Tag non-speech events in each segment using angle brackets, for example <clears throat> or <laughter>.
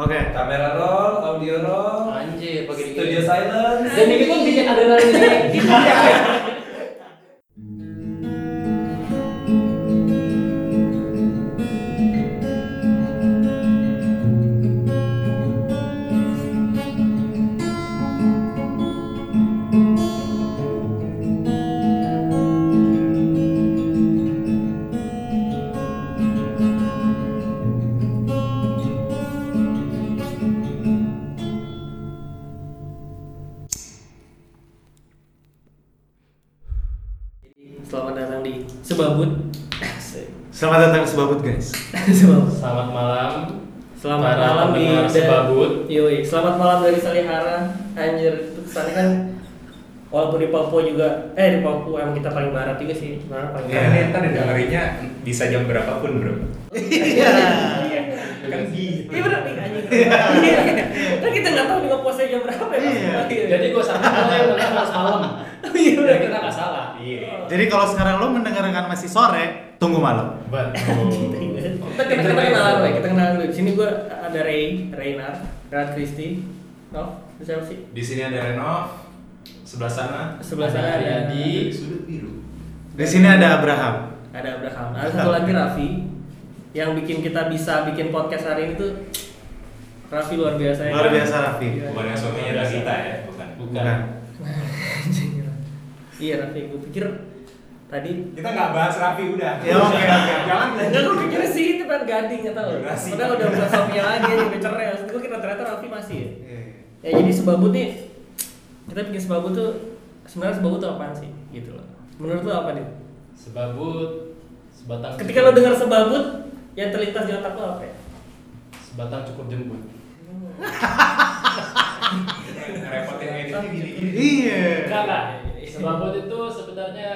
Oke. Kamera roll, audio roll, Anjir, pakai dikit. studio silence. Dan ini pun bikin adrenalin <laughs> selamat malam dari Salihara. Anjir, itu kesannya kan walaupun di Papua juga eh di Papua emang kita paling barat juga sih. Sebenarnya paling Iya. barat. Kan ntar dengerinnya bisa jam berapapun bro Iya. Iya. Kan gitu Iya benar nih anjing. Iya. Kan kita nggak tahu nih mau puasa jam berapa ya. Iya. Jadi gue sama lo yang pas malam. Iya. Kita nggak salah. Iya Jadi kalau sekarang lo mendengarkan masih sore, tunggu malam. Betul. Kita kita kita kenalan dulu, kita kenalan dulu. Di sini gue ada Ray, Reynar, Renat Kristi. No, siapa sih? Di sini ada Renov Sebelah sana Sebelah sana Ada Yadi. Sudut biru Di sini ada Abraham. ada Abraham. Ada satu lagi Raffi yang bikin kita bisa bikin podcast hari ini tuh Raffi luar biasa ya. Luar biasa Raffi. Bukan yang suaminya. Ragita ya Bukan Bukan. <laughs> Anjing. iya Raffi, gue pikir tadi Kita nggak bahas Raffi udah Ya, oke, oke. Jangan Enggak, gue pikir sih itu kan gading ya tau. Padahal udah bukan suaminya lagi, udah cerai Maksud gue kira ternyata Raffi masih ya Iya. Ya jadi sebabut nih Kita bikin sebabut tuh Sebenarnya sebabut tuh apaan sih? Gitu loh Menurut lo apa nih? Sebabut. Sebatang. Ketika lo dengar sebabut Yang terlintas di otak lo apa ya? Sebatang cukur jembut. Ngerepotin editnya gini-gini Iya. Enggak lah. Sebabut itu sebenarnya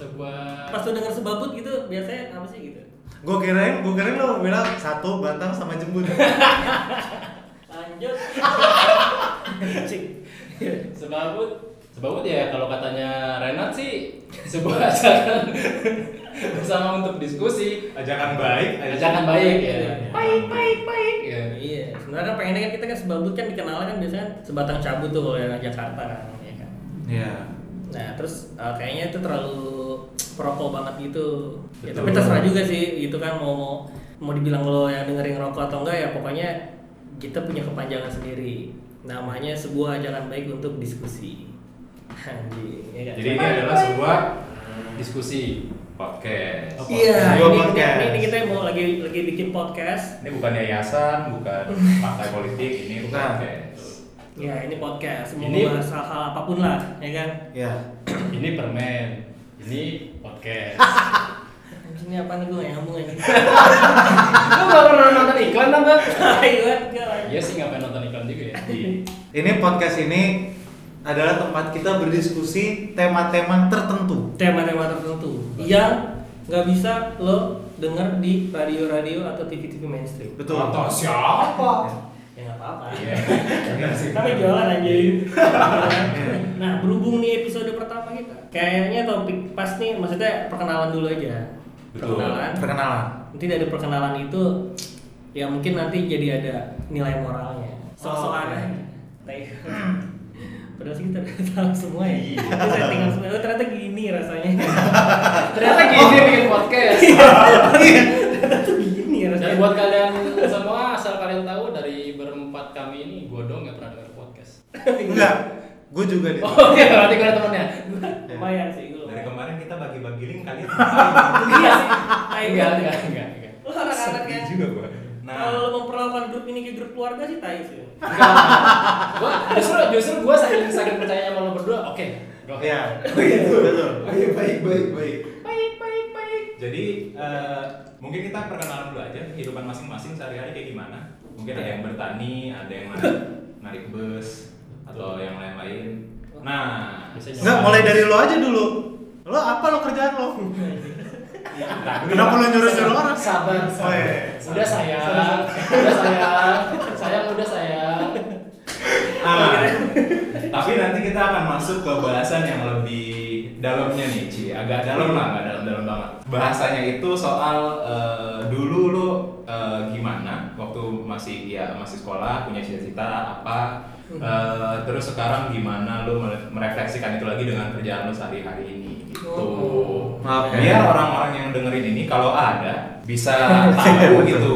sebuah. Pas lo denger sebabut gitu Biasanya apa sih gitu? Gue kirain, gue kirain lo bilang satu batang sama jembut. <laughs> Lanjut. Sebabut. Sebabut ya kalau katanya Renat sih sebuah ajakan bersama <laughs> untuk diskusi. Ajakan baik Ajakan baik ya. Baik, baik, baik. Ya. Iya, sebenarnya kan pengennya kan kita kan sebabut kan dikenalnya kan biasanya kan sebatang cabut tuh kalau yang Jakarta kan, ya kan. Iya. Nah terus uh, kayaknya itu terlalu perokok banget gitu. Ya, tapi terserah juga sih, itu kan mau mau mau dibilang lo yang dengerin rokok atau enggak ya pokoknya kita punya kepanjangan sendiri. Namanya sebuah ajakan baik untuk diskusi. <laughs> Anjing, ya kan? Jadi ini adalah sebuah Diskusi. podcast Iya, Sebuah ini, podcast. ini, ini kita mau lagi lagi bikin podcast. Ini bukan yayasan, bukan <laughs> partai politik, ini Bukan. podcast Ya ini podcast, mau Ini- bahas hal-hal apa pun lah, ya kan? Iya. Ini permen. Ini podcast. <laughs> Ini apa nih gue ngomong ini? <laughs> Lu gak pernah nonton iklan apa? Iya sih ngapain nonton iklan juga ya. <laughs> Ini podcast ini adalah tempat kita berdiskusi tema-tema tertentu. tema-tema tertentu yang nggak bisa lo denger di radio-radio atau TV-TV mainstream. Betul. Atau siapa? Ya nggak apa-apa. Iya Iya sih. Kami jualan aja. nah, berhubung nih episode pertama kayaknya topik pas nih, maksudnya perkenalan dulu aja. Betul. Perkenalan. Perkenalan. Nanti dari perkenalan itu, ya mungkin nanti jadi ada nilai moralnya. Sok-sokan Oh. Tai. <laughs> Padahal sih kita udah tahu semua ya. Iya. Itu settingan semua. Oh, ternyata gini rasanya. <laughs> Ternyata gini bikin podcast. ternyata tuh gini Dan rasanya. buat kalian semua asal kalian tahu dari berempat kami ini gue dong nggak pernah denger podcast. Enggak. Gue juga di. Oh iya berarti gue ada temennya. Lumayan sih gue Dari kemarin kita bagi-bagi link kalian <laughs> iya sih tai Enggak enggak enggak enggak. lu anak-anak juga gua Nah kalau lu memperlakukan grup ini kayak grup keluarga sih tai sih Enggak. Gua justru justru gue saking saking percaya sama lo berdua. Oke. go. Iya. Betul. Betul. Baik, baik, baik, baik. Baik, baik, baik. Jadi eh, mungkin kita perkenalan dulu aja kehidupan masing-masing sehari-hari kayak gimana. Mungkin ada yang bertani, ada yang narik, narik bus atau yang lain-lain. Nah, Bisa Enggak, mulai dari lo aja dulu. Lo apa lo kerjaan lo? Nah, <laughs> Kenapa lo nyuruh-nyuruh orang? Sabar, Oh, sabar. iya. Udah sayang, udah sayang, sayang udah sayang. Ah, tapi nanti kita akan masuk ke bahasan yang lebih dalamnya nih, Ci. Agak dalam lah, nggak dalam-dalam banget. Bahasanya itu soal eh, dulu lo eh, gimana waktu waktu masih ya masih sekolah punya cita-cita apa Hmm. eh, terus sekarang gimana lu mere- merefleksikan itu lagi dengan kerjaan lu sehari-hari ini gitu. Oh. Oke. Biar orang-orang yang dengerin ini kalau ada bisa <laughs> tahu gitu.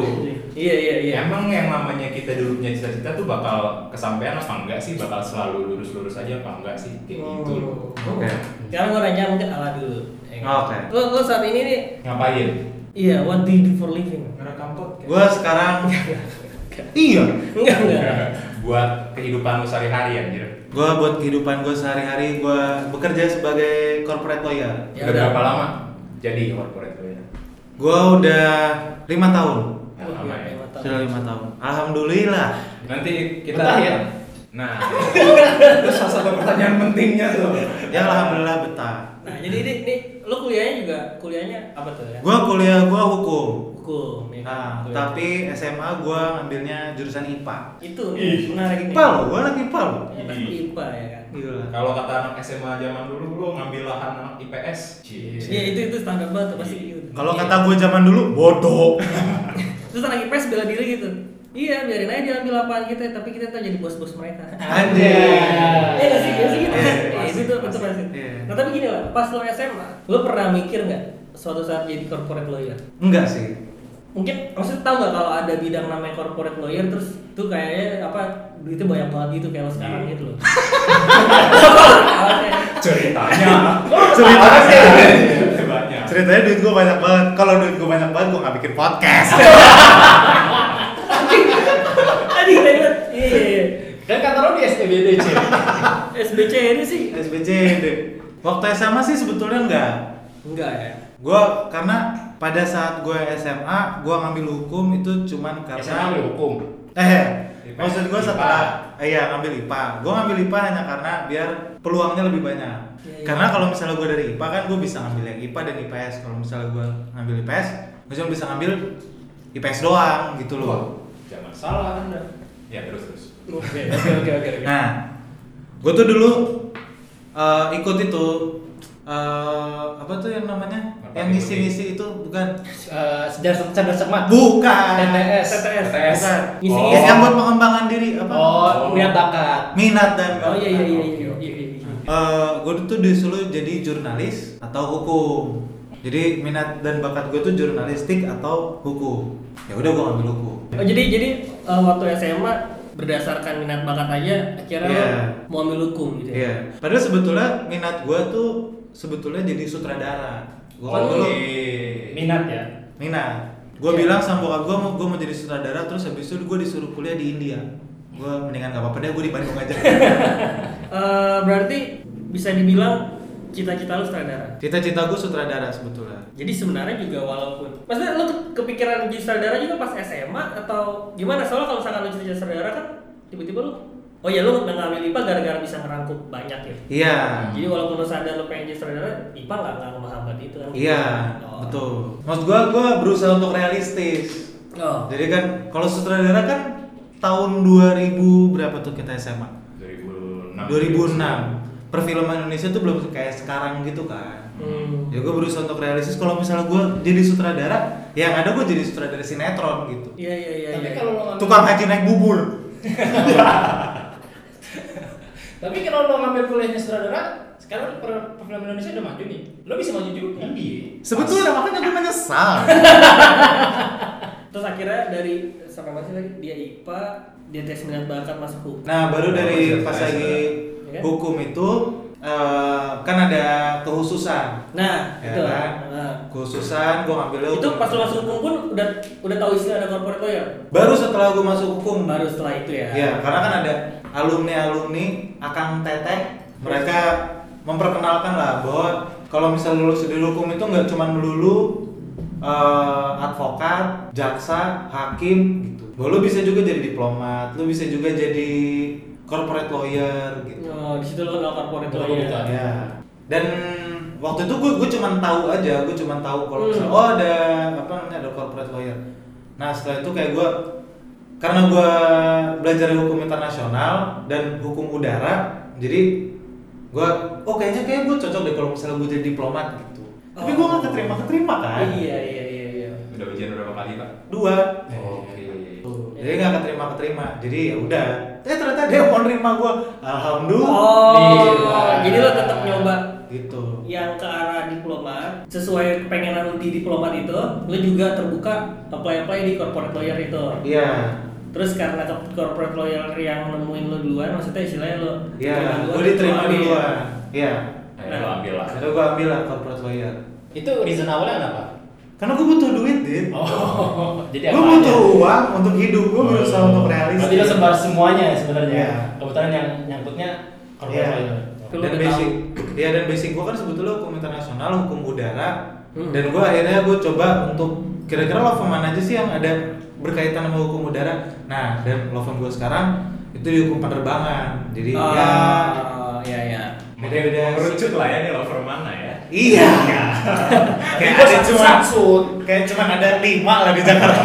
Iya iya iya. Emang yang namanya kita dulu punya cita-cita tuh bakal kesampaian apa enggak sih? Bakal selalu lurus-lurus aja apa enggak sih? Kayak gitu loh. Oke. Sekarang gue nanya mungkin ala dulu. ya kan? Oke. Lo, lo saat ini nih, Ngapain? iya, what do you do for living? Ngerekam podcast. Gua sekarang iya. Enggak enggak. Buat kehidupan lu sehari-hari anjir. Gua buat kehidupan gua sehari-hari gua bekerja sebagai corporate lawyer. Ya Udah udah. berapa lama jadi corporate ya? Gua udah lima tahun. Nah, lama ya. Lima tahun. Sudah lima tahun. Alhamdulillah. Nanti kita Betah ya? Nah, <laughs> itu salah satu pertanyaan pentingnya tuh. Ya alhamdulillah betah. Nah, jadi ini, ini lo kuliahnya juga kuliahnya apa tuh ya? Gua kuliah gua hukum. Hukum. ya kan? Nah, tapi SMA gua ngambilnya jurusan IPA. itu nih, menarik nih. IPA lo, gua anak IPA lo. Ya, IPA ya kan. Gila. Kalau kata anak SMA zaman dulu lu ngambil lahan anak IPS. Iya itu itu standar banget tuh, pasti gitu. Kalau kata gua zaman dulu bodoh. <laughs> Terus anak IPS bela diri gitu. Iya, biarin aja dia ambil lapangan kita, tapi kita tuh jadi bos-bos mereka. Anjir. Iya nggak sih, iya sih gitu. Iya, Iya, itu tuh itu pasti. Iya. Nah tapi gini lah, pas lo SMA, lo pernah mikir nggak suatu saat jadi corporate lawyer? Enggak sih. Mungkin maksudnya tahu nggak kalau ada bidang namanya corporate lawyer terus tuh kayaknya apa duitnya banyak banget gitu kayak lo sekarang gitu loh. <laughs> Ceritanya. Ceritanya. Banyak. Ceritanya duit gua banyak banget. Kalau duit gua banyak banget gua nggak bikin podcast. <laughs> Aduh, banget. Iya, iya, iya. Kan kata lo di SPBD cuy. <laughs> SBC ini sih SBCD. Waktu SMA sih sebetulnya enggak. enggak ya. Gua karena pada saat gue SMA, gua ngambil hukum itu cuman karena SMA ambil hukum. Eh, IPA. maksud gue setelah eh, iya ngambil IPA. Gue ngambil IPA hanya karena biar peluangnya lebih banyak. Iya, iya. Karena kalau misalnya gue dari IPA kan gue bisa ngambil yang IPA dan IPS. Kalau misalnya gue ngambil IPS, gue cuma bisa ngambil IPS doang gitu loh. Jangan salah Anda. Ya terus terus. Oke oke oke. Nah, gue tuh dulu eh, ikut itu eh, apa tuh yang namanya? Yang ngisi-ngisi itu bukan? Eh, Sejarah cerdas cermat. Bukan. TTS. TTS. TTS. Bukan. Ngisi- Yang- ngisi. Yang buat pengembangan diri apa? Oh, minat bakat. Minat dan Oh iya iya iya iya. iya, iya. gue tuh disuruh jadi jurnalis atau hukum. Jadi minat dan bakat gue tuh jurnalistik atau hukum. Ya udah gue ngambil hukum. Oh jadi jadi eh, waktu SMA berdasarkan minat bakat aja akhirnya lo mau ambil hukum gitu ya. Iya. Padahal sebetulnya minat gue tuh sebetulnya jadi sutradara. Gue kan dulu Minat ya. minat. Gue Iya. bilang sama bokap gue mau gue mau jadi sutradara terus habis itu gue disuruh kuliah di India. Gue mendingan gak apa-apa deh gue di Bandung aja. <laughs> Eh, berarti bisa dibilang cita-cita lu sutradara. Cita-cita gue sutradara sebetulnya. Jadi sebenarnya juga walaupun maksudnya lu ke- kepikiran jadi sutradara juga pas SMA atau gimana? Soalnya kalau misalkan lu cita-cita sutradara kan tiba-tiba lu Oh ya lu nggak ngambil IPA gara-gara bisa ngerangkup banyak ya. Iya. Jadi walaupun lu sadar lu pengen jadi sutradara, IPA nggak nggak menghambat itu kan? Iya, Oh. betul. Maksud gua gua berusaha untuk realistis. Oh. Jadi kan kalau sutradara kan tahun 2000 berapa tuh kita SMA? 2006. 2006. Perfilman Indonesia tuh belum kayak sekarang gitu kan. Hmm. Ya gua berusaha untuk realistis kalau misalnya gua jadi sutradara, yang ada gua jadi sutradara sinetron gitu. Iya iya iya. Tapi iya. kalau ngambil Tukang haji naik bubur. <laughs> Tapi kalau lo ngambil kuliahnya sutradara, sekarang per perfilman Indonesia udah maju nih. Lo bisa maju juga. Iya. Sebetulnya makanya gua menyesal. <laughs> Terus akhirnya dari sampai masih lagi dia IPA, dia tes minat bakat masuk hukum. Nah, baru dari pas lagi Ya. hukum itu eh, kan ada kehususan. Nah, Ya itu. kan? Nah. Kehususan gua ngambilnya Itu hukum. pas lu masuk hukum pun udah udah tahu istilah ada corporate lawyer. Baru setelah gua masuk hukum Baru setelah itu ya. Ya, karena kan ada alumni-alumni Akang Teteh, mereka memperkenalkan lah bahwa kalau misal lulus di hukum itu nggak cuma melulu eh, advokat, jaksa, hakim gitu. Bahwa lu bisa juga jadi diplomat, lu bisa juga jadi corporate lawyer gitu. Oh, di situ lu kenal corporate lawyer. buka. Ya. Dan waktu itu gue gue cuma tahu aja, gue cuma tahu kalau Hmm. misalnya oh ada apa namanya ada corporate lawyer. Nah setelah itu kayak gue karena gue belajar hukum internasional dan hukum udara, jadi gue oh kayaknya kayak gue cocok deh kalau misalnya gue jadi diplomat gitu. Tapi gue nggak keterima keterima kan? Iya iya iya iya. Udah ujian berapa kali, Pak? Dua. Oke. Tuh. Ya jadi nggak keterima keterima jadi ya udah eh ternyata dia mau nerima gue alhamdulillah Oh, jadi lo tetap nyoba gitu yang ke arah diplomat sesuai kepengenan di diplomat itu, lo juga terbuka apply apply di corporate lawyer itu. iya Terus karena ke corporate lawyer yang nemuin lo duluan, maksudnya istilahnya lo iya gue diterima lo duluan iya Ayo lo ambil lah. akhirnya gue ambil lah corporate lawyer Itu reason awalnya kenapa? karena gue butuh duit din Oh, <laughs> jadi gue butuh aja? uang untuk hidup gue berusaha Oh. untuk realistis Berarti lo sebar semuanya sebenarnya. Iya. Kebetulan yang nyangkutnya corporate lawyer. Lu <clears throat> dan basic ya dan basic gue kan sebetulnya hukum internasional hukum udara Hmm. dan gue akhirnya gue coba untuk kira-kira law firm mana aja sih yang ada berkaitan sama hukum udara. Nah dan law firm gue sekarang itu di hukum penerbangan. Jadi Oh, ya ya ya. beda-beda Mengerucut lah ya nih lover mana ya. iya. <laughs> Kayak Gua ada cuma kayak cuma ada lima lah di Jakarta.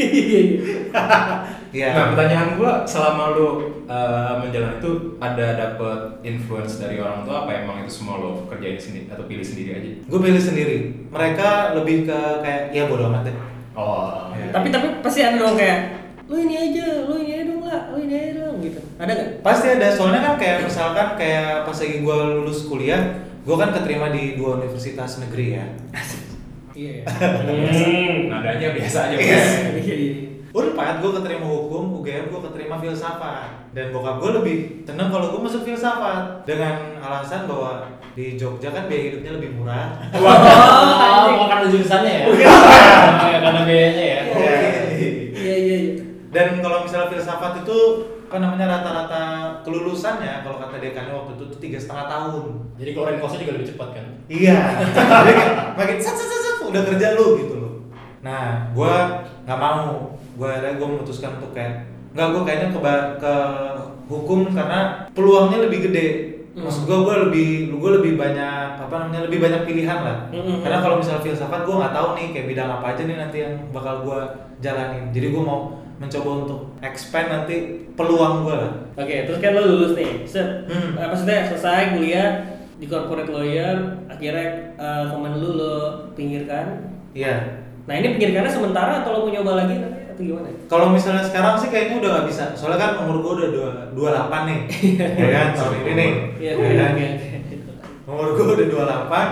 <laughs> Iya. Nah pertanyaan gua selama lu uh, menjalani itu ada dapet influence dari orang tua apa emang itu semua lo kerjain sendiri atau pilih sendiri aja? gue pilih sendiri. Mereka lebih ke kayak ya bodo amat deh Oh. Iya. Tapi tapi pasti ada dong kayak lu ini aja, lu ini aja dong lah, lu ini aja dong gitu. Ada nggak? Pasti ada, soalnya kan kayak misalkan kayak pas lagi gue lulus kuliah, gue kan keterima di dua universitas negeri ya. Iya. ya. <laughs> Hmm, nadanya biasa aja Iya. Iya, iya. Unpad gue keterima hukum, UGM gue keterima filsafat Dan bokap gue lebih tenang kalau gue masuk filsafat Dengan alasan bahwa di Jogja kan biaya hidupnya lebih murah Wah, oh, <laughs> karena jurusannya ya? Iya. Oh, ya, karena biayanya ya? Iya. Iya iya iya. Dan kalau misalnya filsafat itu apa namanya rata-rata kelulusannya kalau kata dekannya waktu itu tuh tiga setengah tahun Jadi keluarin kosnya juga lebih cepat kan? Iya. <laughs> Makin sat sat sat, udah kerja lu gitu. Nah, gua nggak mau. Gua akhirnya gua memutuskan untuk kayak nggak gua kayaknya ke ke hukum karena peluangnya lebih gede. Maksud gua gua lebih gua lebih banyak apa namanya lebih banyak pilihan lah. Mm-mm. Karena kalau misalnya filsafat gua nggak tahu nih kayak bidang apa aja nih nanti yang bakal gua jalanin. Jadi gua mau mencoba untuk expand nanti peluang gua lah. Oke, terus kan lo lulus nih. Set. Hmm. Eh, Maksudnya selesai kuliah di corporate lawyer, akhirnya eh, temen lu lo pinggirkan. Iya. Nah ini pinggirkannya sementara atau lo mau nyoba lagi atau gimana? Kalau misalnya sekarang sih kayaknya udah nggak bisa. Soalnya kan umur gua udah dua dua delapan nih, ya kan tahun ini nih. Iya, Ya oke, kan? oke. Umur gua udah dua delapan.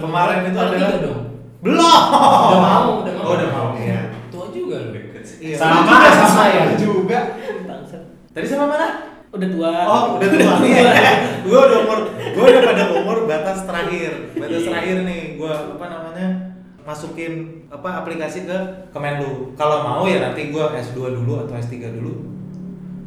Kemarin itu adalah belum. Udah mau, udah mau. Oh, udah mau. Iya. Tua juga sih. Iya. Sama, juga sama ya. Juga. Tadi sama mana? Udah tua. Oh, udah tua. Iya. gua udah umur, gua udah pada umur batas terakhir. Batas Iya. terakhir nih, gua apa namanya? Masukin apa aplikasi ke Kemenlu. Kalau mau ya nanti gua S2 dulu atau S3 dulu.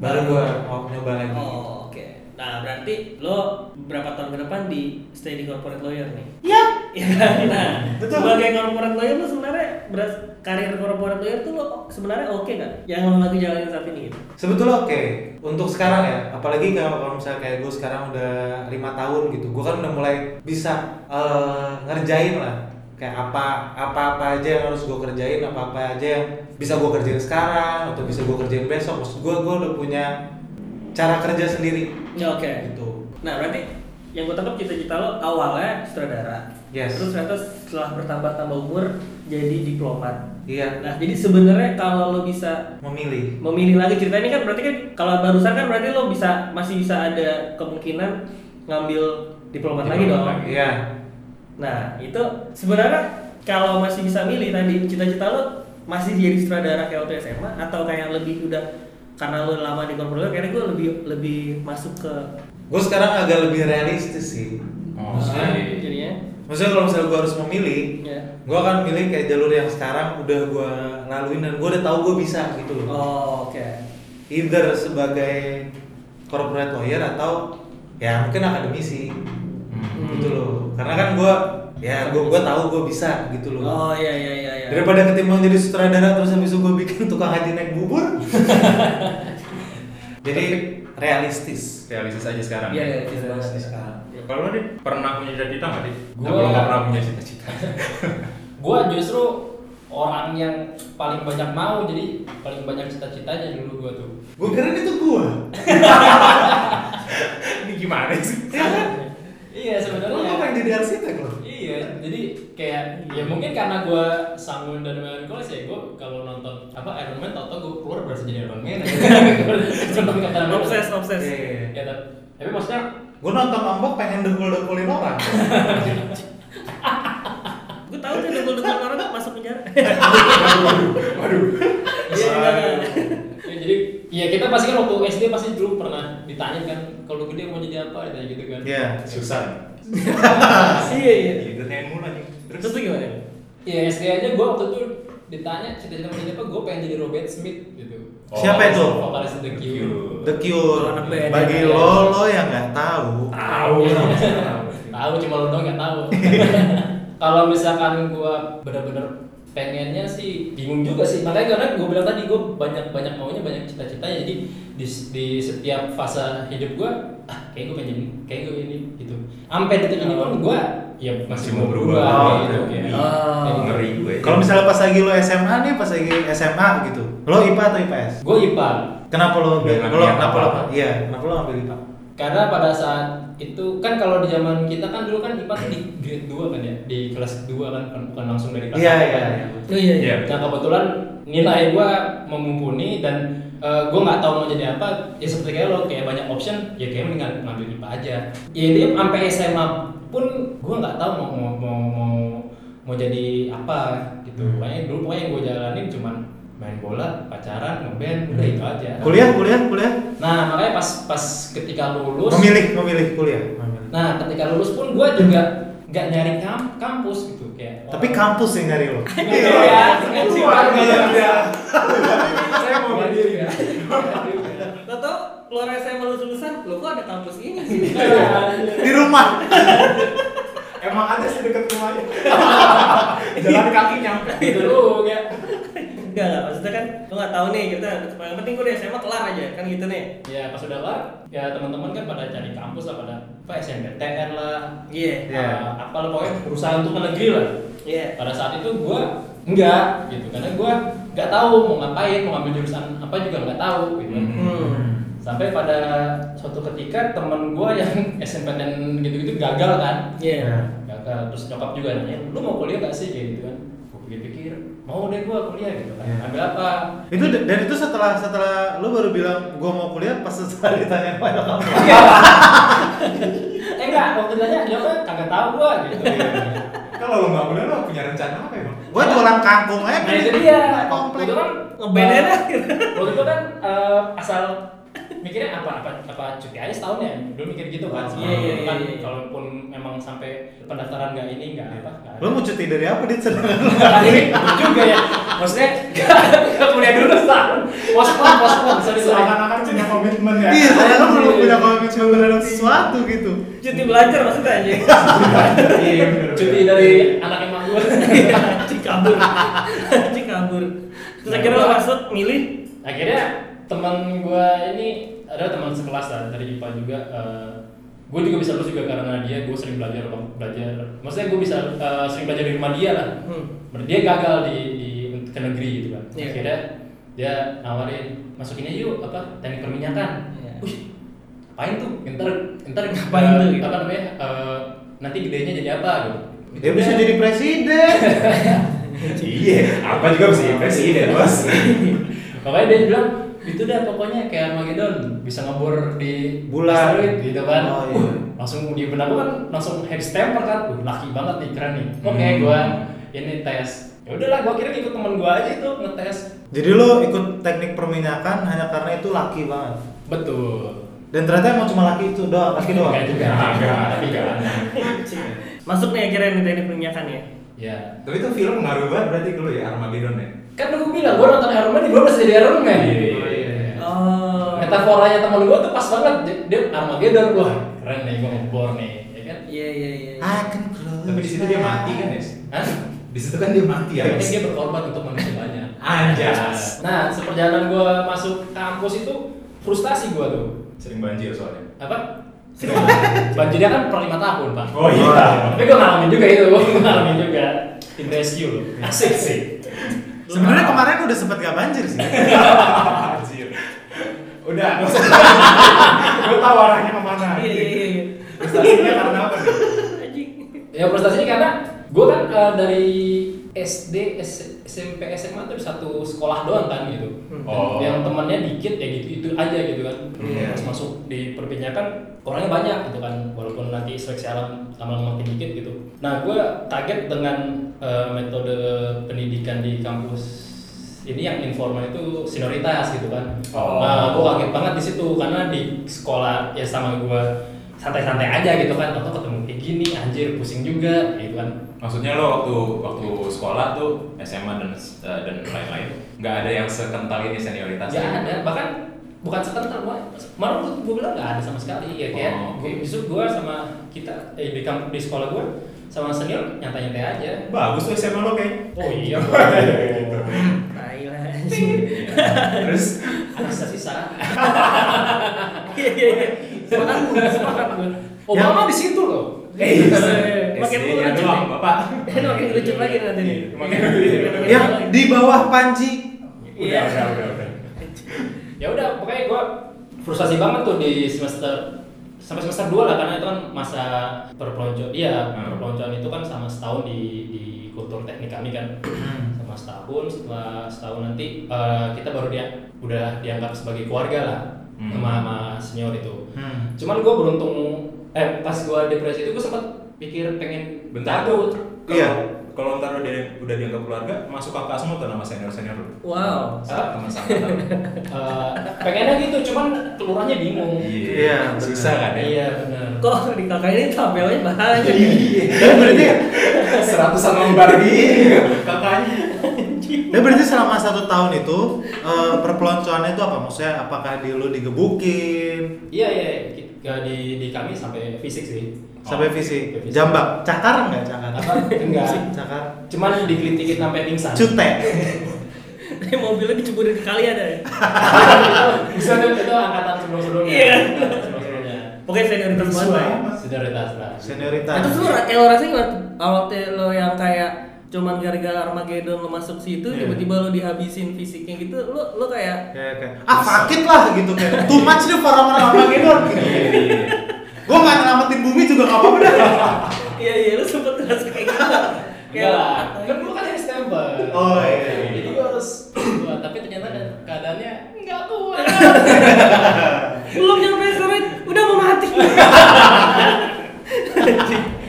Baru gua mau nyoba lagi. Oh, oke. Nah, berarti lo berapa tahun ke depan di stay di corporate lawyer nih? Iya. Iya. nah, Betul. sebagai corporate lawyer lo sebenarnya beras karir corporate lawyer tuh lo sebenarnya oke nggak? Yang lo lagi jalanin saat ini gitu? Sebetulnya oke untuk sekarang ya, apalagi kalau kalau misalnya kayak gue sekarang udah lima tahun gitu, gue kan udah mulai bisa eh, ngerjain lah kayak apa apa apa aja yang harus gue kerjain, apa apa aja yang bisa gue kerjain sekarang atau bisa gue kerjain besok. Maksud gue gue udah punya cara kerja sendiri Ya, oke. gitu. Nah, berarti yang gue tangkap cita-cita lo awalnya sutradara. Yes. Terus ternyata setelah bertambah-tambah umur jadi diplomat. Iya, Nah, jadi sebenarnya kalau lo bisa memilih. memilih lagi cerita ini kan berarti kan kalau barusan kan berarti lo bisa masih bisa ada kemungkinan ngambil diplomat lagi dong. Diplomat lagi. Iya. Nah itu sebenarnya kalau masih bisa milih tadi cita-cita lo masih jadi sutradara kayak waktu SMA atau kayak lebih udah karena lo lama di corporate kayaknya gue lebih lebih masuk ke Gue sekarang agak lebih realistis sih. Oh, Maksudnya, iya. jadinya maksudnya kalau misalnya gue harus memilih, ya. gue akan milih kayak jalur yang sekarang udah gue laluin dan gue udah tahu gue bisa gitu loh. Oh oke. Either sebagai corporate lawyer atau ya mungkin akademisi Hmm. gitu loh. Karena kan gue ya gue gue tahu gue bisa gitu loh. Oh iya iya iya. iya. Daripada ketimbang jadi sutradara terus habis itu gue bikin tukang haji naik bubur. <laughs> jadi realistis. Realistis aja sekarang. Iya iya iya. Realistis iya. sekarang. Kalau lo nih pernah punya cita-cita nggak sih? Gua- Gua nggak pernah punya cita-cita. <laughs> Gua justru orang yang paling banyak mau jadi paling banyak cita-citanya dulu gua tuh. Gue kira itu gue. <laughs> Ini gimana sih? Iya Lo sebenarnya. pengen jadi arsitek loh. Iya, jadi kayak ya mungkin karena gua sanggun dan melankolis ya gua kalau nonton apa Iron Man tau tau gue keluar berasa jadi Iron Man nonton Captain America. obses obses Iya. ya tapi tapi maksudnya Gue nonton ombak pengen dengkul-dengkulin orang. <laughs> gue tahu tuh dengkul dengkul orang masuk penjara <laughs> Waduh. Iya, ya, jadi ya kita pasti kan waktu SD pasti dulu pernah ditanya kan kalau gede mau jadi apa ditanya gitu kan Iya. Susah. <laughs> iya iya Iya, nanyain mulu nih. terus tuh gimana ya SD aja gue waktu itu ditanya cita-cita mau jadi apa gue pengen jadi Robert Smith gitu Siapa itu? vokalis The Cure The Cure. Oh. Bagi lo lo yang nggak tahu. Tahu. tahu cuma lo doang nggak tahu <laughs> kalau misalkan gua bener-bener pengennya sih bingung juga sih makanya karena gue bilang tadi gue banyak banyak maunya banyak cita-citanya jadi di, di setiap fase hidup gua ah kayak gue pengen kayak gue ini gitu sampai detik ini pun gua ya masih Masih mau berubah berubah. gitu Oh, kayak iya. kayak Oh. Ngeri gue. Kalau misalnya pas lagi lo SMA nih, pas lagi SMA gitu, lo IPA atau IPS? gue IPA Kenapa lo Dengan lo kenapa lo iya, kenapa lo ngambil IPA? Karena pada saat itu kan kalau di zaman kita kan dulu kan IPA tuh di grade 2 kan ya di kelas 2 kan bukan bukan langsung dari kelas Iya, 1 iya, kan. iya. oh iya iya Nah kebetulan nilai gua memumpuni dan eh, gua nggak tahu mau jadi apa. Ya seperti kayak lo kayak banyak option, ya kayak mendingan ngambil IPA aja. Ya ini sampai SMA pun gua nggak tahu mau mau mau mau, mau jadi apa gitu. Hmm. Pokoknya dulu pokoknya yang gua jalanin cuman main bola, pacaran, ngeband, udah itu aja. Kuliah, kuliah, kuliah. Nah makanya pas pas ketika lulus, Memilih, memilih kuliah. Memilih. nah ketika lulus pun gua juga nggak nyari kam kampus gitu kayak. Tapi kampus yang nyari lo. Iya, Luar biasa. Saya mau berdiri. Lo tau keluar SMA lulus lulusan lo kok ada kampus ini sih Di rumah. Emang ada sih deket rumahnya. <laughs> Jalan kaki nyampe. gitu lu ya. Enggak enggak maksudnya kan lo nggak tahu nih kita yang penting gue di SMA kelar aja kan gitu nih. Ya pas udah kelar, ya teman-teman kan pada cari kampus lah pada apa SNBTN lah, iya. Iya. uh, apa lah pokoknya berusaha untuk ke negeri lah. iya. Pada saat itu gua enggak gitu. Karena gua nggak tahu mau ngapain, mau ngambil jurusan apa juga nggak tahu gitu. hmm. Sampai pada suatu ketika temen gua yang <laughs> SNPTN gitu-gitu gagal kan, iya. Gagal. Terus nyokap juga nanya, lu mau kuliah gak sih? Gitu kan? Gua pikir-pikir, mau deh gua kuliah gitu kan. Iya. Ambil apa? Itu dan itu setelah setelah lu baru bilang gua mau kuliah pas setelah ditanya sama nyokap. <laughs> eh enggak, waktu ditanya jawabnya kagak tahu gua gitu. Kalau lo nggak boleh lo punya rencana apa emang? Gua jualan kangkung aja Nah itu dia. komplek. Itu kan ngeband aja Waktu itu kan eh, asal mikirnya apa apa apa cuti aja setahun ya? Dulu mikir gitu kan Iya, iya, iya, kan iya. kalaupun memang sampai pendaftaran nggak ini nggak apa nggak Lu mau cuti dari apa dit? <laughs> Ini juga ya. Maksudnya <laughs> nggak kuliah dulu setahun. Pospon pospon sorry sorry. Seakan-akan punya komitmen ya. Iya, saya kan belum punya komitmen terhadap sesuatu gitu. cuti belajar maksudnya aja <laughs> Iya cuti dari anak emang gue cik kabur. Cik kabur. Terus akhirnya lo masuk milih? Akhirnya teman gue ini ada teman sekelas lah dari IPA juga gue juga bisa lulus juga karena dia gue sering belajar belajar maksudnya gue bisa eh, sering belajar di rumah dia lah hmm. Berarti dia gagal di, di ke negeri gitu kan Iya. akhirnya dia nawarin masukin aja yuk apa teknik perminyakan Iya. Wih, ngapain tuh ntar ntar Ngapain eh, tuh, gitu? apa namanya eh, nanti gedenya jadi apa gitu Dia bisa jadi presiden. <laughs> Iya, apa juga bisa jadi presiden bos. makanya dia bilang itu dah pokoknya kayak Armageddon bisa ngebor di Bulan. asteroid gitu kan Oh, iya. Uh, langsung di benak gua kan langsung head stamper kan uh, laki banget nih keren nih oke Hmm. gua ini tes ya udahlah gua kira ikut temen gua aja itu ngetes Jadi lo ikut teknik perminyakan hanya karena itu laki banget. betul Dan ternyata emang cuma laki itu doang, laki doang. Enggak juga, enggak, tapi enggak. masuk nih akhirnya nih teknik perminyakan ya Ya. Tapi itu film ngaruh banget berarti ke lu ya Armageddon ya. Kan gue bilang, gue nonton Iron Man, gue bisa jadi Iron Man. Iya. Metaforanya temen gue tuh pas banget. Dia, dia Armageddon, wah keren nih, gue ngebor nih, ya kan? iya iya iya I can close Tapi di situ dia mati kan ya? Hah? Di situ kan dia mati ya. Tapi dia berkorban untuk manusia banyak. Anjas. Nah, seperjalanan gue masuk kampus itu frustasi gue tuh. Sering banjir soalnya. Apa? <laughs> Banjirnya kan per lima tahun, Pak. Oh iya. Tapi gue ngalamin juga itu, gue ngalamin juga. Tim rescue loh. Asik sih. Sebenarnya kemarin udah sempet gak banjir sih. <laughs> Anjir. Udah. <laughs> Gue tahu arahnya ke mana. iya iya iya iya Prestasinya karena apa nih? anjing Ya prestasinya karena gue kan eh, dari SD, S- SMP, SMA tuh satu sekolah doang kan gitu. Hmm. Oh. Yang temannya dikit ya gitu itu aja gitu kan. Iya. Pas masuk di perbincangan orangnya banyak gitu kan, walaupun nanti seleksi alam lama-lama makin dikit gitu. Nah gue kaget dengan eh, metode pendidikan di kampus ini yang informal itu senioritas gitu kan. Oh. Nah gue kaget banget di situ karena di sekolah ya sama gue santai-santai aja gitu kan, atau ketemu kayak gini anjir pusing juga gitu kan. Maksudnya lo waktu waktu sekolah tuh SMA dan eh, dan lain-lain nggak ada yang sekental ini senioritasnya? Gak ada, bahkan bukan sekental gua. Malah gue gue bilang gak ada sama sekali ya kayak Oh, gua- justru gue sama kita eh, di kamp di sekolah gue sama senior nyantai-nyantai aja. Bagus tuh SMA lo kayak. Oh iya. <laughs> Terus ada sisa-sisa. Iya iya iya. Sepakat gue, sepakat gue. Obama di situ loh. Eh, makin SD-nya lucu doang, nih. Bapak. Makin lucu lagi nanti nih. Makin lucu. Yang di bawah panci. Iya. Udah, udah, udah, udah. Ya udah, pokoknya gue frustasi banget tuh di semester sampai semester 2 lah karena itu kan masa perpeloncoan iya Hmm. perpeloncoan itu kan sama setahun di di kultur teknik kami kan sama setahun setelah setahun nanti eh, kita baru dia udah dianggap sebagai keluarga lah Hmm. sama, sama senior itu Hmm. cuman gue beruntung eh pas gue depresi itu gue sempat pikir pengen Bentar Kalau Iya. kalau ntar udah udah dianggap keluarga, masuk kakak semua tuh nama senior senior lo. Wow. Teman sangkatan. <laughs> Eh, pengennya gitu cuman kelurahannya bingung Iya, benar. susah kan ya. iya benar Kok di kakak ini tabelnya banyak. Dan <laughs> berarti Seratusan lembar gini kakaknya. Dan berarti selama satu tahun itu eh, perpeloncoannya itu apa? Maksudnya apakah di lu digebukin Iya iya Kita di di kami sampai fisik sih. sampai Oh, visi sampai fisik. jambak cakar nggak cakar? Apa? Enggak. Cakar. Cuman dikelitikin sampai pingsan. Cute. <laughs> Ini mobilnya diceburin ke kali ada ya. <laughs> Bisa itu, itu angkatan sebelum sebelumnya. Iya. Pokoknya senioritas banget ya. Senioritas lah. Senioritas. Terus lu lo rasain gimana? Awalnya lo yang kayak cuman gara-gara Armageddon lo masuk situ Iya. tiba-tiba lo dihabisin fisiknya gitu lo lo kayak kayak kayak ah sakit lah gitu kayak too much nih para orang Armageddon gitu. Gue nggak nyelamatin bumi juga nggak apa-apa iya iya lo sempet ngerasa kayak gitu lah. Kan dulu kan harus stempel. Oh, iya. Jadi gua harus. Tapi ternyata keadaannya enggak kuat. belum nyampe sore udah mau mati <laughs>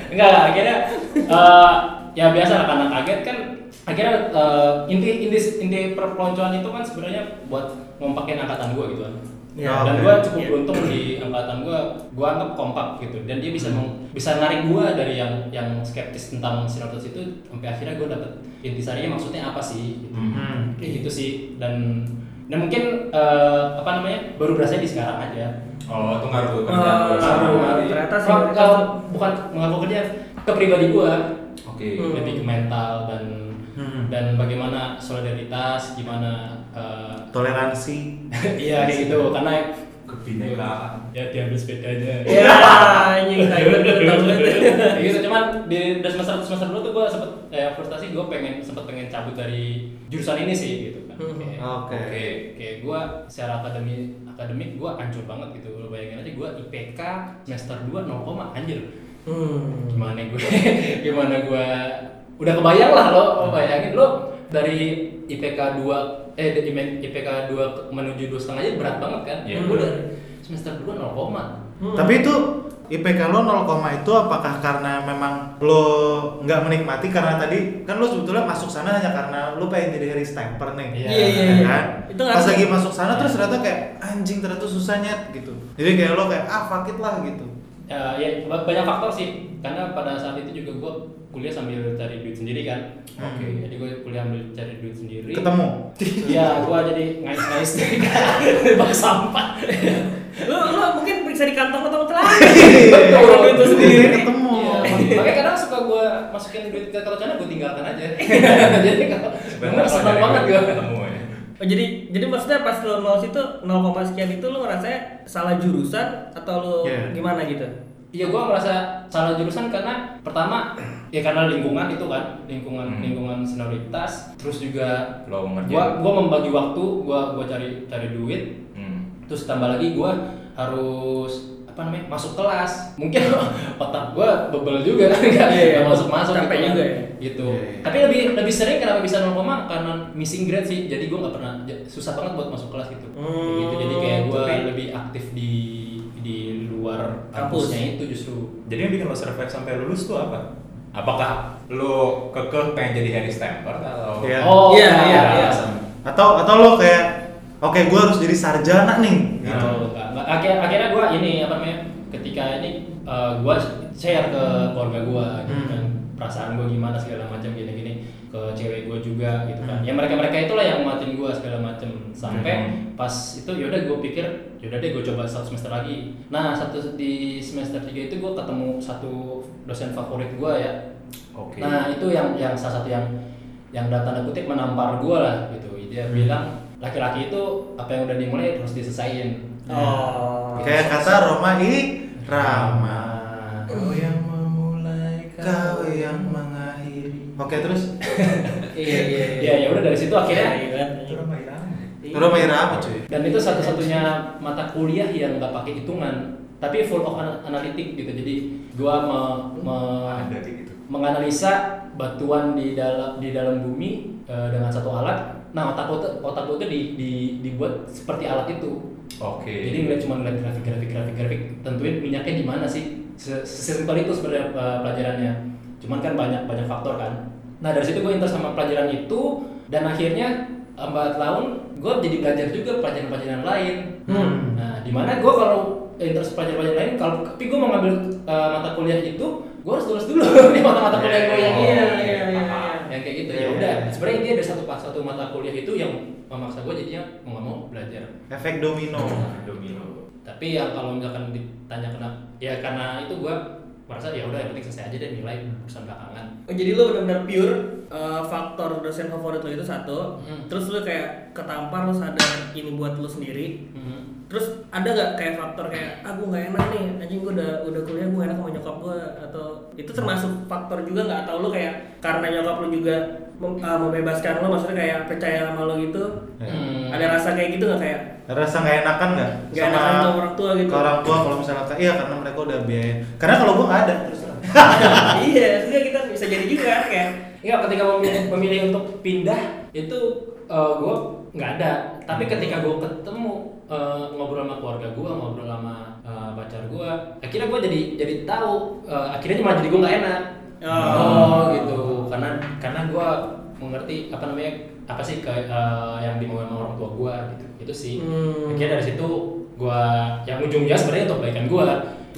Enggak lah, akhirnya eh, ya biasa lah karena kaget kan akhirnya eh, inti inti inti perpeloncoan itu kan sebenarnya buat ngompakin angkatan gua gitu kan. Ya, dan oke. gua cukup Iya. beruntung di angkatan gua, gua anggap kompak gitu dan dia bisa meng- bisa narik gua dari yang yang skeptis tentang sinopsis itu sampai akhirnya gua dapet intisarinya maksudnya apa sih gitu. Hmm. Kayak gitu sih dan dan mungkin eh, apa namanya baru berasa di sekarang aja Oh, itu ngaruh ke Oh, kerjaan lo. ngaruh. Ngaruh. Ternyata sih Kalau- bukan mengaku kerja ke pribadi gua Oke. Hmm. lebih ke mental dan Hmm. dan bagaimana solidaritas gimana eh, Toleransi. <laughs> iya kayak gitu karena Kebinekaan. ya diambil sepedanya ya anjing Kayak gitu cuman di semester semester dulu tuh gue sempet kayak frustasi gue pengen sempet pengen cabut dari jurusan ini sih gitu kan Hmm. kayak, Oke. kayak kayak gue secara akademi akademik gue hancur banget gitu lo bayangin aja gue IPK semester 2 0, anjir hmm. gimana gue <laughs> gimana gue udah kebayang lah lo bayangin lo dari IPK 2 eh dari IPK 2 ke- menuju dua setengah aja berat banget kan Iya. gue dari semester 2 0 koma Hmm. Tapi itu IPK lo 0, itu apakah karena memang lo nggak menikmati karena tadi kan lo sebetulnya masuk sana hanya karena lo pengen jadi Harry Stamper nih. Iya. iya iya ya iya kan? itu Pas lagi masuk sana terus ternyata kayak anjing ternyata susahnya gitu. Jadi kayak lo kayak ah fuck it lah gitu. Ya, ya ba- banyak faktor sih karena pada saat itu juga gue kuliah sambil cari duit sendiri kan Oke. jadi gue kuliah ambil cari duit sendiri Ketemu. <laughs> Iya, gue jadi ngais-ngais dari <laughs> bak sampah lo lo mungkin periksa di kantong atau telah <laughs> Betul. Orang itu sendiri. ketemu. Iya, makanya kadang suka gue masukin duit ke kartu gue tinggalkan aja. Jadi kalau seneng banget gue ketemu ya. Oh, jadi jadi maksudnya pas lo nol situ 0, sekian itu lo ngerasa salah jurusan atau lo Iya. gimana gitu? Iya, gue merasa salah jurusan karena pertama ya karena lingkungan itu kan lingkungan Hmm. lingkungan senioritas terus juga Lo gua gua membagi waktu gua gua cari cari duit Hmm. terus tambah lagi gue harus apa namanya masuk kelas mungkin <laughs> otak gue bebel juga kan nggak Iya, iya. nggak masuk masuk Capek juga ya. gitu Iya, iya. tapi lebih lebih sering kenapa bisa 0, karena missing grade sih jadi gue nggak pernah susah banget buat masuk kelas gitu Kayak gitu jadi kayak gue Tapi- lebih aktif di di luar Kampus. kampusnya itu justru Jadi yang bikin lo survive sampai lulus tuh apa? Apakah lo kekeh pengen jadi Harry Stamper atau? Iya. oh Iya, iya, iya. Atau atau lo kayak oke gue harus jadi sarjana nih. gitu nggak- akhir- akhirnya gue ini apa namanya ketika ini gue share ke keluarga gue gitu Hmm. kan perasaan gue gimana segala macam gini-gini ke cewek gue juga gitu kan Hmm. ya mereka mereka itulah yang nguatin gue segala macam sampai Hmm. pas itu yaudah gue pikir yaudah deh gue coba satu semester lagi nah satu di semester tiga itu gue ketemu satu dosen favorit gue ya Oke. Nah itu yang yang salah satu yang yang dalam tanda kutip menampar gue lah gitu. Dia Hmm. bilang laki-laki itu apa yang udah dimulai harus diselesain. Oh. Kayak kata Roma Irama. Kau yang memulai Kau yang mengakhiri. Oke terus. <laughs> Iya iya Ya ya udah dari situ akhirnya Iya. Itu Roma Irama. Roma Irama cuy. dan itu satu-satunya mata kuliah yang nggak pakai hitungan tapi full of ana- analitik gitu. Jadi gua me, me- gitu. menganalisa batuan di dalam di dalam bumi eh, dengan satu alat. Nah otak gua tuh otak gua tuh di, di- dibuat seperti alat itu. Oke. Jadi ngeliat cuma ngeliat grafik grafik grafik grafik tentuin minyaknya di mana sih Se- sesimpel itu sebenarnya uh, pelajarannya cuman kan banyak banyak faktor kan nah dari situ gue interest sama pelajaran itu dan akhirnya lambat laun gue jadi belajar juga pelajaran-pelajaran lain Hmm. nah di mana gue kalau interest pelajaran-pelajaran lain kalau tapi gue mau ngambil uh, mata kuliah itu gue harus lulus dulu <laughs> di mata-mata kuliah gue yang Iya, ini iya, iya, iya. yang kayak gitu Iya, ya udah iya. sebenarnya dia ada satu satu mata kuliah itu yang memaksa gue jadinya mau nggak mau belajar Efek domino. Domino. tapi yang kalau misalkan ditanya kenapa ya karena itu gua merasa ya udah yang penting selesai aja deh nilai urusan belakangan Oh, jadi lo benar-benar pure uh, faktor dosen favorit lo itu satu, Hmm. terus lo kayak ketampar lo sadar ini buat lo sendiri, Mhm. Terus ada nggak kayak faktor kayak ah gue nggak enak nih anjing gue udah udah kuliah gue enak sama nyokap gue atau itu termasuk faktor juga nggak atau lo kayak karena nyokap lo juga mem- uh, membebaskan lo maksudnya kayak percaya sama lo gitu Hmm. ada rasa kayak gitu nggak kayak Rasa nggak enakan nggak? nggak enakan ke orang tua gitu Ke orang tua kalau misalnya kayak iya karena mereka udah biaya. Karena kalau gua nggak ada terus <laughs> iya sebenarnya kita bisa jadi juga kan kayak Enggak, ketika memilih, memilih untuk pindah itu eh, gua nggak ada. Tapi ketika gua ketemu eh, ngobrol sama keluarga gua, ngobrol sama eh, pacar gua, akhirnya gua jadi jadi tahu. eh, akhirnya malah jadi gua nggak enak. Oh. gitu. Karena karena gua mengerti apa namanya apa sih ke, eh, yang dimauin sama orang tua gua gitu. Itu sih. Hmm. Akhirnya dari situ gua yang ujungnya sebenarnya untuk kebaikan gua.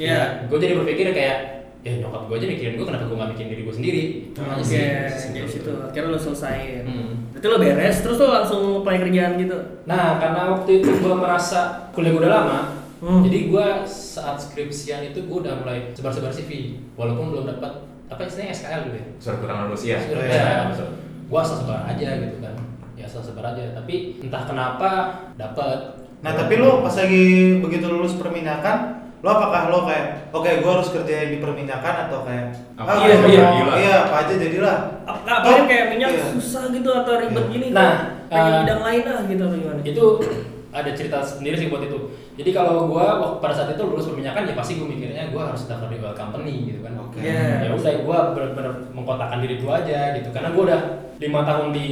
Iya. Ya, gua jadi berpikir kayak ya nyokap gua aja mikirin gua kenapa gua nggak mikirin diri gua sendiri. Oke, sih. dari situ akhirnya lo selesai. Hmm. Berarti lo beres, terus lo langsung apply kerjaan gitu. Nah, karena waktu itu gua merasa kuliah gua udah lama, Hmm. jadi gua saat skripsian itu gua udah mulai sebar-sebar CV, walaupun belum dapat apa istilahnya SKL dulu ya. Surat keterangan lulus ya. Surat Iya. ya. Gua asal sebar aja gitu kan. Ya asal sebar aja, tapi entah kenapa dapat. Nah tapi lo pas lagi begitu lulus perminyakan, lo apakah lo kayak oke gua harus kerja di perminyakan atau kayak Apa ah, iya, iya, gila. iya apa aja jadilah. Ap- Nggak apalagi kayak minyak Iya. susah gitu atau ribet Iya. gini. Nah, pengen eh, bidang lain ah gitu atau gimana? itu ada cerita sendiri sih buat itu. Jadi kalau gua waktu pada saat itu lulus perminyakan ya pasti gua mikirnya gua harus daftar di oil company gitu kan. Oke. Iya. Ya udah gua benar-benar mengkotakkan diri gua aja gitu. Karena gua udah lima tahun di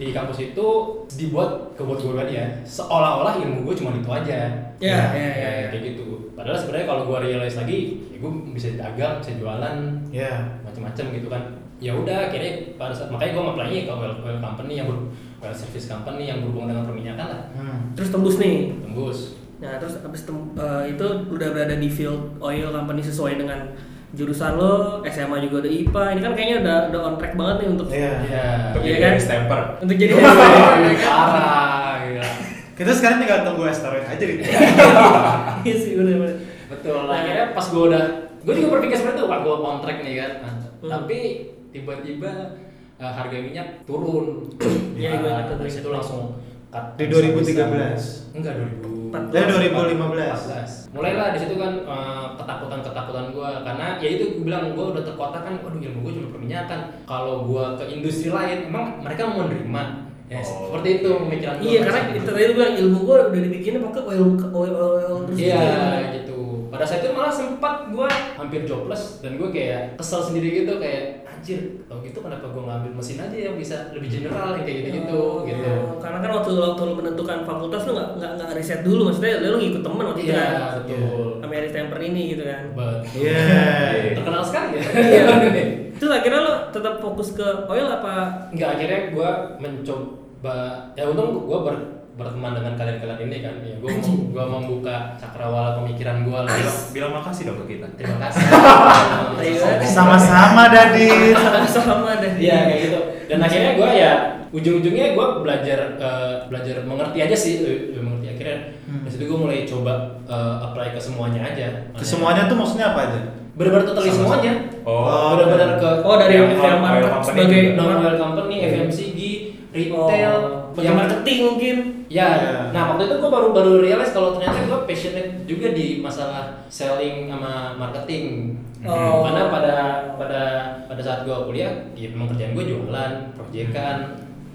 di kampus itu dibuat kebuat gua dia seolah-olah ilmu gua cuma itu aja. Iya, Nah, iya, iya, ya, iya. kayak gitu. Padahal sebenarnya kalau gua realize lagi, ya gua bisa dagang, bisa jualan, Iya. macam-macam gitu kan ya udah akhirnya pada saat makanya gue apply ke oil, oil company yang ber, oil service company yang berhubungan dengan perminyakan lah Hmm. Terus tembus nih. tembus Nah, terus abis tem- eh, itu udah berada di field oil company sesuai dengan jurusan lo, SMA juga udah IPA. Ini kan kayaknya udah udah on track banget nih untuk Iya. ya Untuk Iya jadi kan? Stamper. untuk jadi <laughs> parah gila. Kita sekarang tinggal tunggu asteroid aja gitu. Iya <laughs> sih bener-bener. betul akhirnya pas gue udah gue juga berpikir seperti itu pak gue on track nih kan Nah, Hmm. tapi tiba-tiba uh, harga minyak turun Iya, gue ingat tuh. dari situ langsung Di 2013. enggak 2000 Ya 2015. mulailah di situ kan eh, ketakutan-ketakutan gue karena ya itu gue bilang gue udah terkotak kan waduh ilmu gue cuma perminyakan kalau gue ke industri lain emang mereka mau menerima Ya, Oh. seperti itu pemikiran gue. Iya karena itu tadi lu bilang ilmu gua udah dibikinnya pakai oil oil oil, Iya. Pada saat itu malah sempat gue hampir jobless dan gue kayak kesel sendiri gitu kayak anjir kalau gitu kenapa gue ngambil mesin aja yang bisa lebih general yang kayak gitu-gitu Oh, gitu. Karena kan waktu waktu lu menentukan fakultas lu nggak nggak nggak riset dulu maksudnya lu ngikut temen waktu itu Iya kan. betul. Sama Harry Stamper ini gitu kan. Betul. Iya. Terkenal sekali ya. Iya. <laughs> Terus akhirnya lu tetap fokus ke oil apa? Enggak akhirnya gue mencoba ya untung gue ber, berteman dengan kalian-kalian ini kan ya gue gue membuka cakrawala pemikiran gue lah Bilang, bilang makasih dong ke kita. terima <laughs> kasih Iya. Sama-sama Dadit. Sama dan Iya kayak gitu. Dan akhirnya gue ya ujung-ujungnya gue belajar eh, belajar mengerti aja sih, eh, eh, mengerti akhirnya. Hmm. Dari situ gue mulai coba eh, apply ke semuanya aja. Ke semuanya tuh maksudnya apa aja? Benar-benar totally Sama-sama. semuanya. Oh, benar-benar ke Oh dari Yang company sebagai non oil company, FMCG, retail, Oh, yang marketing mungkin. Ya, Iya. nah waktu itu gue baru baru realize kalau ternyata gue passionate juga di masalah selling sama marketing. Oh. Karena pada pada pada saat gue kuliah, ya memang kerjaan gue jualan, proyekan,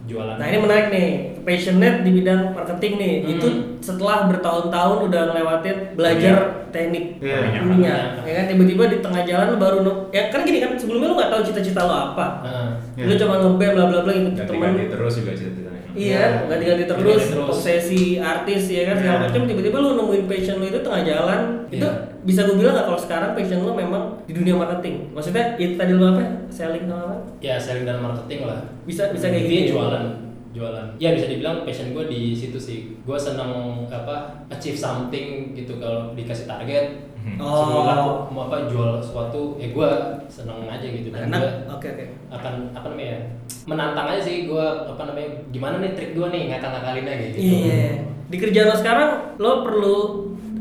jualan. Nah ini menarik nih, passionate di bidang marketing nih. Hmm. Itu setelah bertahun-tahun udah ngelewatin belajar teknik Iya. minyak, ya kan tiba-tiba di tengah jalan lu baru ya kan gini kan sebelumnya lu nggak tahu cita-cita lo apa. Heeh. Iya. Lu cuma ngeband bla bla bla ikut. Ganti-ganti terus juga ceritanya. Iya, ganti-ganti terus, terus. obsesi artis ya kan segala Iya. macam. Tiba-tiba lu nemuin passion lu itu tengah jalan. Itu Iya. bisa gue bilang nggak kalau sekarang passion lu memang di dunia marketing. Maksudnya itu tadi lu apa? Selling sama apa? Ya selling dan marketing lah. Bisa bisa kayak gitu. ya? jualan, jualan. Ya bisa dibilang passion gue di situ sih. Gue seneng apa achieve something gitu kalau dikasih target. Hmm. Oh. Laku mau apa jual sesuatu, ya gue seneng aja gitu. Dan Oke oke. akan apa namanya menantang aja sih gue apa namanya gimana nih trik gue nih ngakal-ngakalinnya gitu. Iya. Di kerjaan lo sekarang lo perlu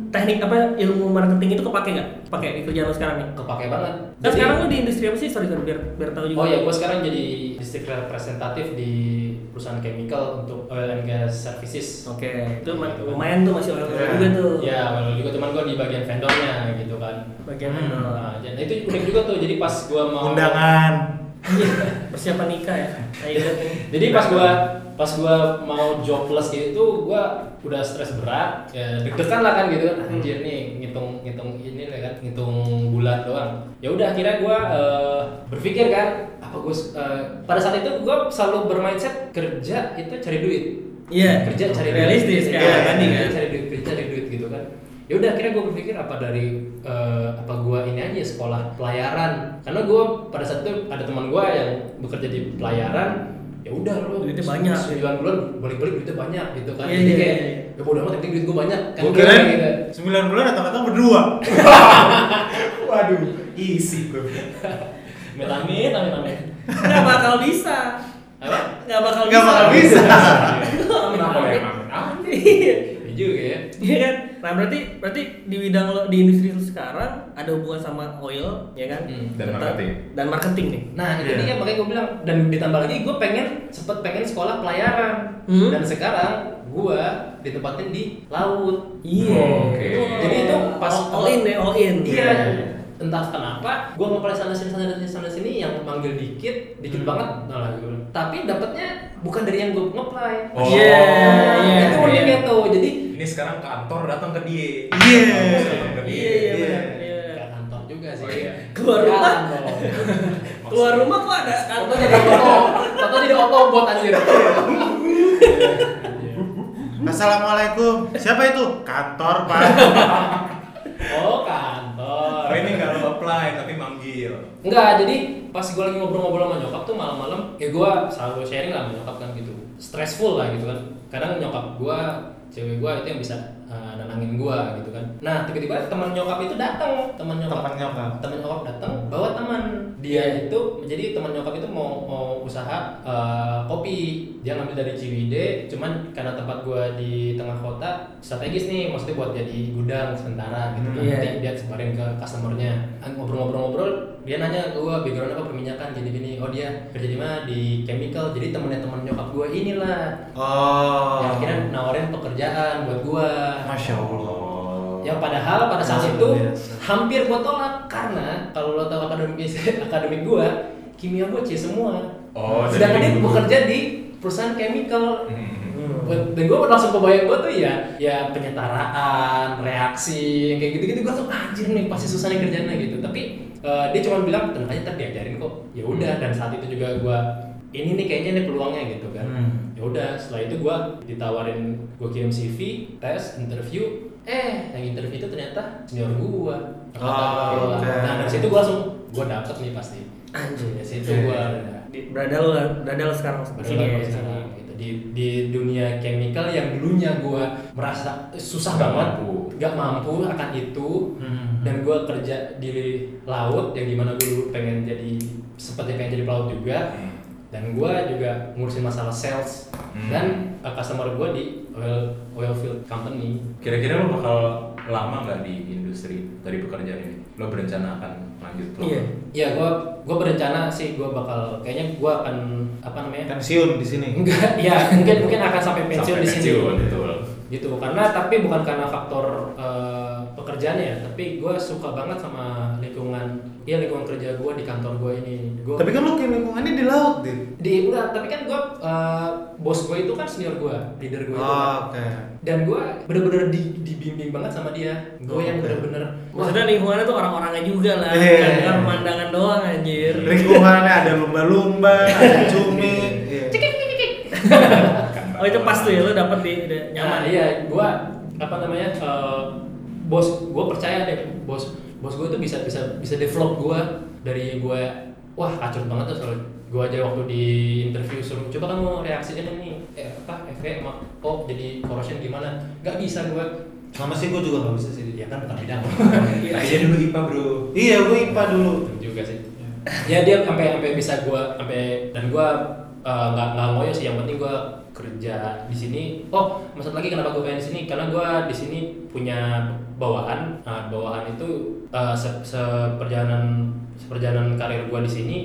teknik apa ilmu marketing itu kepake nggak? Pakai di kerjaan lo sekarang nih. Kepake banget. Kan Jadi- sekarang lo di industri apa sih? Sorry sorry biar biar tahu juga. Oh ya, gue sekarang jadi district representatif di perusahaan chemical untuk oil and gas services. Oke, itu ma- Gitu kan. lumayan tuh masih oil Iya. juga tuh. Ya, well, juga teman gue di bagian vendornya gitu kan. Bagian Hmm. vendor. Nah, jadi itu unik juga tuh. Jadi pas gue mau Undangan. Iya, <laughs> persiapan nikah ya. Ayo. <laughs> Jadi pas gua pas gua mau jobless gitu gua udah stres berat ya deg-degan lah kan gitu kan anjir nih ngitung ngitung ini lah kan ngitung bulan doang ya udah akhirnya gua eh, berpikir kan apa gua eh, pada saat itu gua selalu bermindset kerja itu cari duit Iya. kerja cari realistis duit Iya, tadi kan. kerja cari duit kerja cari duit gitu kan ya udah akhirnya gue berpikir apa dari eh, apa gua ini aja sekolah pelayaran karena gua pada saat itu ada teman gua yang bekerja di pelayaran ya udah lo Duitnya banyak. sembilan bulan balik-balik duitnya banyak gitu kan Iya, jadi iya, kayak iya. ya bodoh amat penting duit gua banyak kan Gue kira gitu. 9 bulan datang-datang berdua. <laughs> Waduh, isi bro. Amit amit amit amit Nggak bakal bisa. apa Nggak bakal Nggak bisa. bakal bisa. Ya amin amin? Iya. ya juga ya Iya kan? Nah berarti berarti di bidang lo di industri lo sekarang ada hubungan sama oil, ya kan? Hmm. Dan Tentang- marketing. Dan marketing nih. Nah itu Iya. dia makanya gue bilang dan ditambah lagi gue pengen sempet pengen sekolah pelayaran Hmm. dan sekarang gue ditempatin di laut. Iya. Oke. Jadi itu pas all, all in deh, all in. Iya. Entah kenapa, gue ngapain sana sini sana sini sana sini yang manggil dikit, dikit Hmm. banget, nah lah gitu. Tapi dapatnya bukan dari yang gue ngeplay. Oh. Iya, iya. itu uniknya tuh. Jadi Ini sekarang kantor datang ke dia. Iya. Kampus datang ke dia. Iya, iya, Iya. Iya. Kantor juga sih. Oh, iya. Keluar rumah? <laughs> Keluar rumah kok ada Tato jadi oto, tato jadi oto buat anjir. Assalamualaikum. Siapa itu? Kantor, Pak. Oh kantor. Oh ini nggak lo apply tapi manggil. Enggak, jadi pas gue lagi ngobrol-ngobrol sama nyokap tuh malam-malam, ya gue selalu sharing lah sama nyokap kan gitu. Stressful lah gitu kan. Kadang nyokap gue, cewek gue itu yang bisa uh, nenangin gue gitu kan. Nah tiba-tiba teman nyokap itu datang, teman nyokap, Teman nyokap. teman nyokap datang bawa teman. Dia itu, jadi teman nyokap itu mau mau usaha uh, kopi. Dia ngambil dari Ciwidey, cuman karena tempat gue di tengah kota strategis nih, maksudnya buat jadi gudang sementara gitu kan. Iya. Nanti dia sebarin ke customernya ngobrol-ngobrol-ngobrol dia nanya ke gue background apa perminyakan gini-gini oh dia kerja di mana di chemical jadi temennya teman nyokap gue inilah Oh. yang akhirnya nawarin pekerjaan buat gue Masya Allah. yang padahal pada saat Luar itu biasa. hampir gue tolak karena kalau lo tahu akademik <laughs> akademik gue kimia gue C semua Oh, sedangkan dia bekerja di perusahaan chemical Hmm. Buat- dan gue langsung kebayang gue tuh ya ya penyetaraan reaksi kayak gitu-gitu. Gue tuh anjir nih pasti susah nih kerjanya gitu. Tapi eh, dia cuma bilang tenang aja ntar diajarin kok. Ya udah dan saat itu juga gue ini nih kayaknya nih peluangnya gitu kan. Hmm. ya udah setelah itu gue ditawarin gue kirim CV tes interview. Eh yang interview itu ternyata senior gue Oh, oke. nah dari situ gue langsung gue dapet nih pasti. Anjir. dari situ gue Di- Berada lo, berada lo sekarang. di sini di di dunia chemical yang dulunya gue merasa susah Nggak banget mampu. nggak mampu akan itu Hmm. dan gue kerja di laut yang di mana gue dulu pengen jadi seperti pengen jadi pelaut juga Hmm. dan gue juga ngurusin masalah sales Hmm. dan uh, customer gue di oil oil field company Kira-kira lo bakal lama nggak di industri dari pekerjaan ini? Lo berencana akan lanjut lo? Iya. ya gue gue berencana sih gue bakal kayaknya gue akan apa namanya pensiun di sini enggak ya mungkin mungkin akan sampai pensiun Sampai di sini pensiun, betul. gitu karena tapi bukan karena faktor eh, pekerjaannya ya tapi gue suka banget sama lingkungan ya lingkungan kerja gue di kantor gue ini gue tapi kan lo kayak lingkungannya di laut deh di enggak tapi kan gue eh, bos gue itu kan senior gue leader gue itu kan. oh, oke dan gue bener-bener di, dibimbing banget sama dia gue yang Oke. bener-bener Maksudnya lingkungannya tuh orang-orangnya juga lah, Iya. bukan bukan pemandangan doang anjir. lingkungannya ada lumba-lumba ada cumi iya. <laughs> Oh itu pas tuh ya lo dapet di nyaman nyaman. iya gue apa namanya eh, bos gue percaya deh bos bos gue tuh bisa bisa bisa develop gue dari gue wah kacau banget tuh soal gue aja waktu di interview suruh coba kamu reaksinya nih eh, apa FE sama O jadi corrosion gimana? Nggak bisa gue sama sih gue juga gak bisa sih ya kan bukan bidang. Nah, dia dulu IPA bro. iya gue IPA dulu. Juga sih. Ya dia sampai sampai bisa gue sampai dan gue eh, nggak nggak ngoyo sih yang penting gue kerja di sini. Oh maksud lagi kenapa gue pengen di sini? Karena gue di sini punya bawaan nah, bawaan itu eh, se seperjalanan seperjalanan karir gue di sini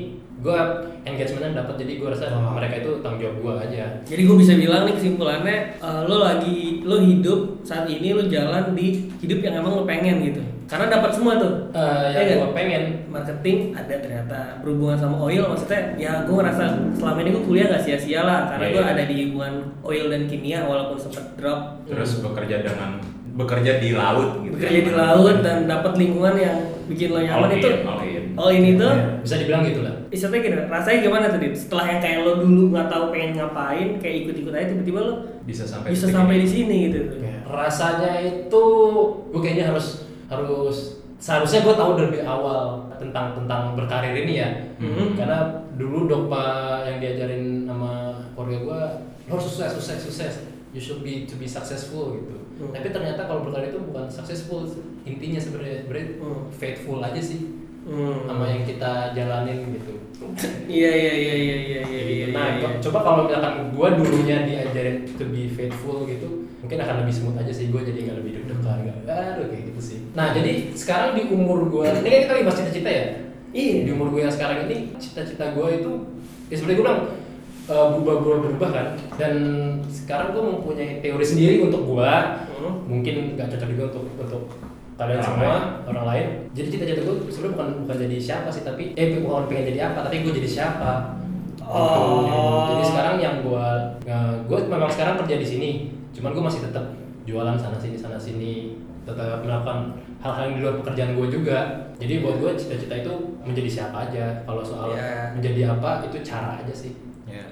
gue engagementnya dapat jadi gue rasa Oh. mereka itu tanggung jawab gue aja. Jadi gue bisa bilang nih kesimpulannya eh, lo lagi lo hidup saat ini lo jalan di hidup yang emang lo pengen gitu. Karena dapat semua tuh. Eh, Iya yang nggak? gue pengen marketing ada ternyata berhubungan sama oil maksudnya ya gue ngerasa selama ini gue kuliah gak sia-sia lah karena Iya, gue iya. ada di hubungan oil dan kimia walaupun sempat drop Terus bekerja dengan bekerja di laut gitu. bekerja di laut dan dapat lingkungan yang bikin lo nyaman All itu in, all in. all ini tuh bisa dibilang gitu lah istilahnya gini rasanya gimana tuh Dit? setelah yang kayak lo dulu nggak tahu pengen ngapain kayak ikut-ikut aja tiba-tiba lo Bisa sampai bisa sampai di sini gitu tuh Iya. rasanya itu gue kayaknya harus harus seharusnya gue tahu dari awal tentang tentang berkarir ini ya Mhm. karena dulu dogma yang diajarin sama keluarga gue lo harus sukses sukses sukses you should be to be successful gitu Hmm. tapi ternyata kalau berkarir itu bukan successful intinya sebenarnya sebenarnya Hmm. faithful aja sih Hmm. sama yang kita jalanin gitu <laughs> iya iya iya iya iya iya iya nah iya. coba kalau misalkan gue dulunya diajarin to be faithful gitu mungkin akan lebih smooth aja sih gue jadi nggak lebih deg-degan nggak aduh kayak gitu sih nah jadi sekarang di umur gue ini kan kita lagi cita-cita ya Iya. di umur gue yang sekarang ini cita-cita gue itu ya sebenarnya gue bilang uh, berubah-berubah berubah kan dan sekarang gue mempunyai teori sendiri untuk gue Hmm. mungkin nggak cocok juga untuk untuk kalian Orang semua lain. orang lain jadi cita-cita gue sebenarnya bukan bukan jadi siapa sih tapi eh bukan pengen jadi apa tapi gue jadi siapa Oh. jadi sekarang yang gue gue memang sekarang kerja di sini cuman gue masih tetap jualan sana sini sana sini tetap melakukan hal-hal yang di luar pekerjaan gue juga jadi buat gue cita-cita itu menjadi siapa aja kalau soal Iya. menjadi apa itu cara aja sih Iya.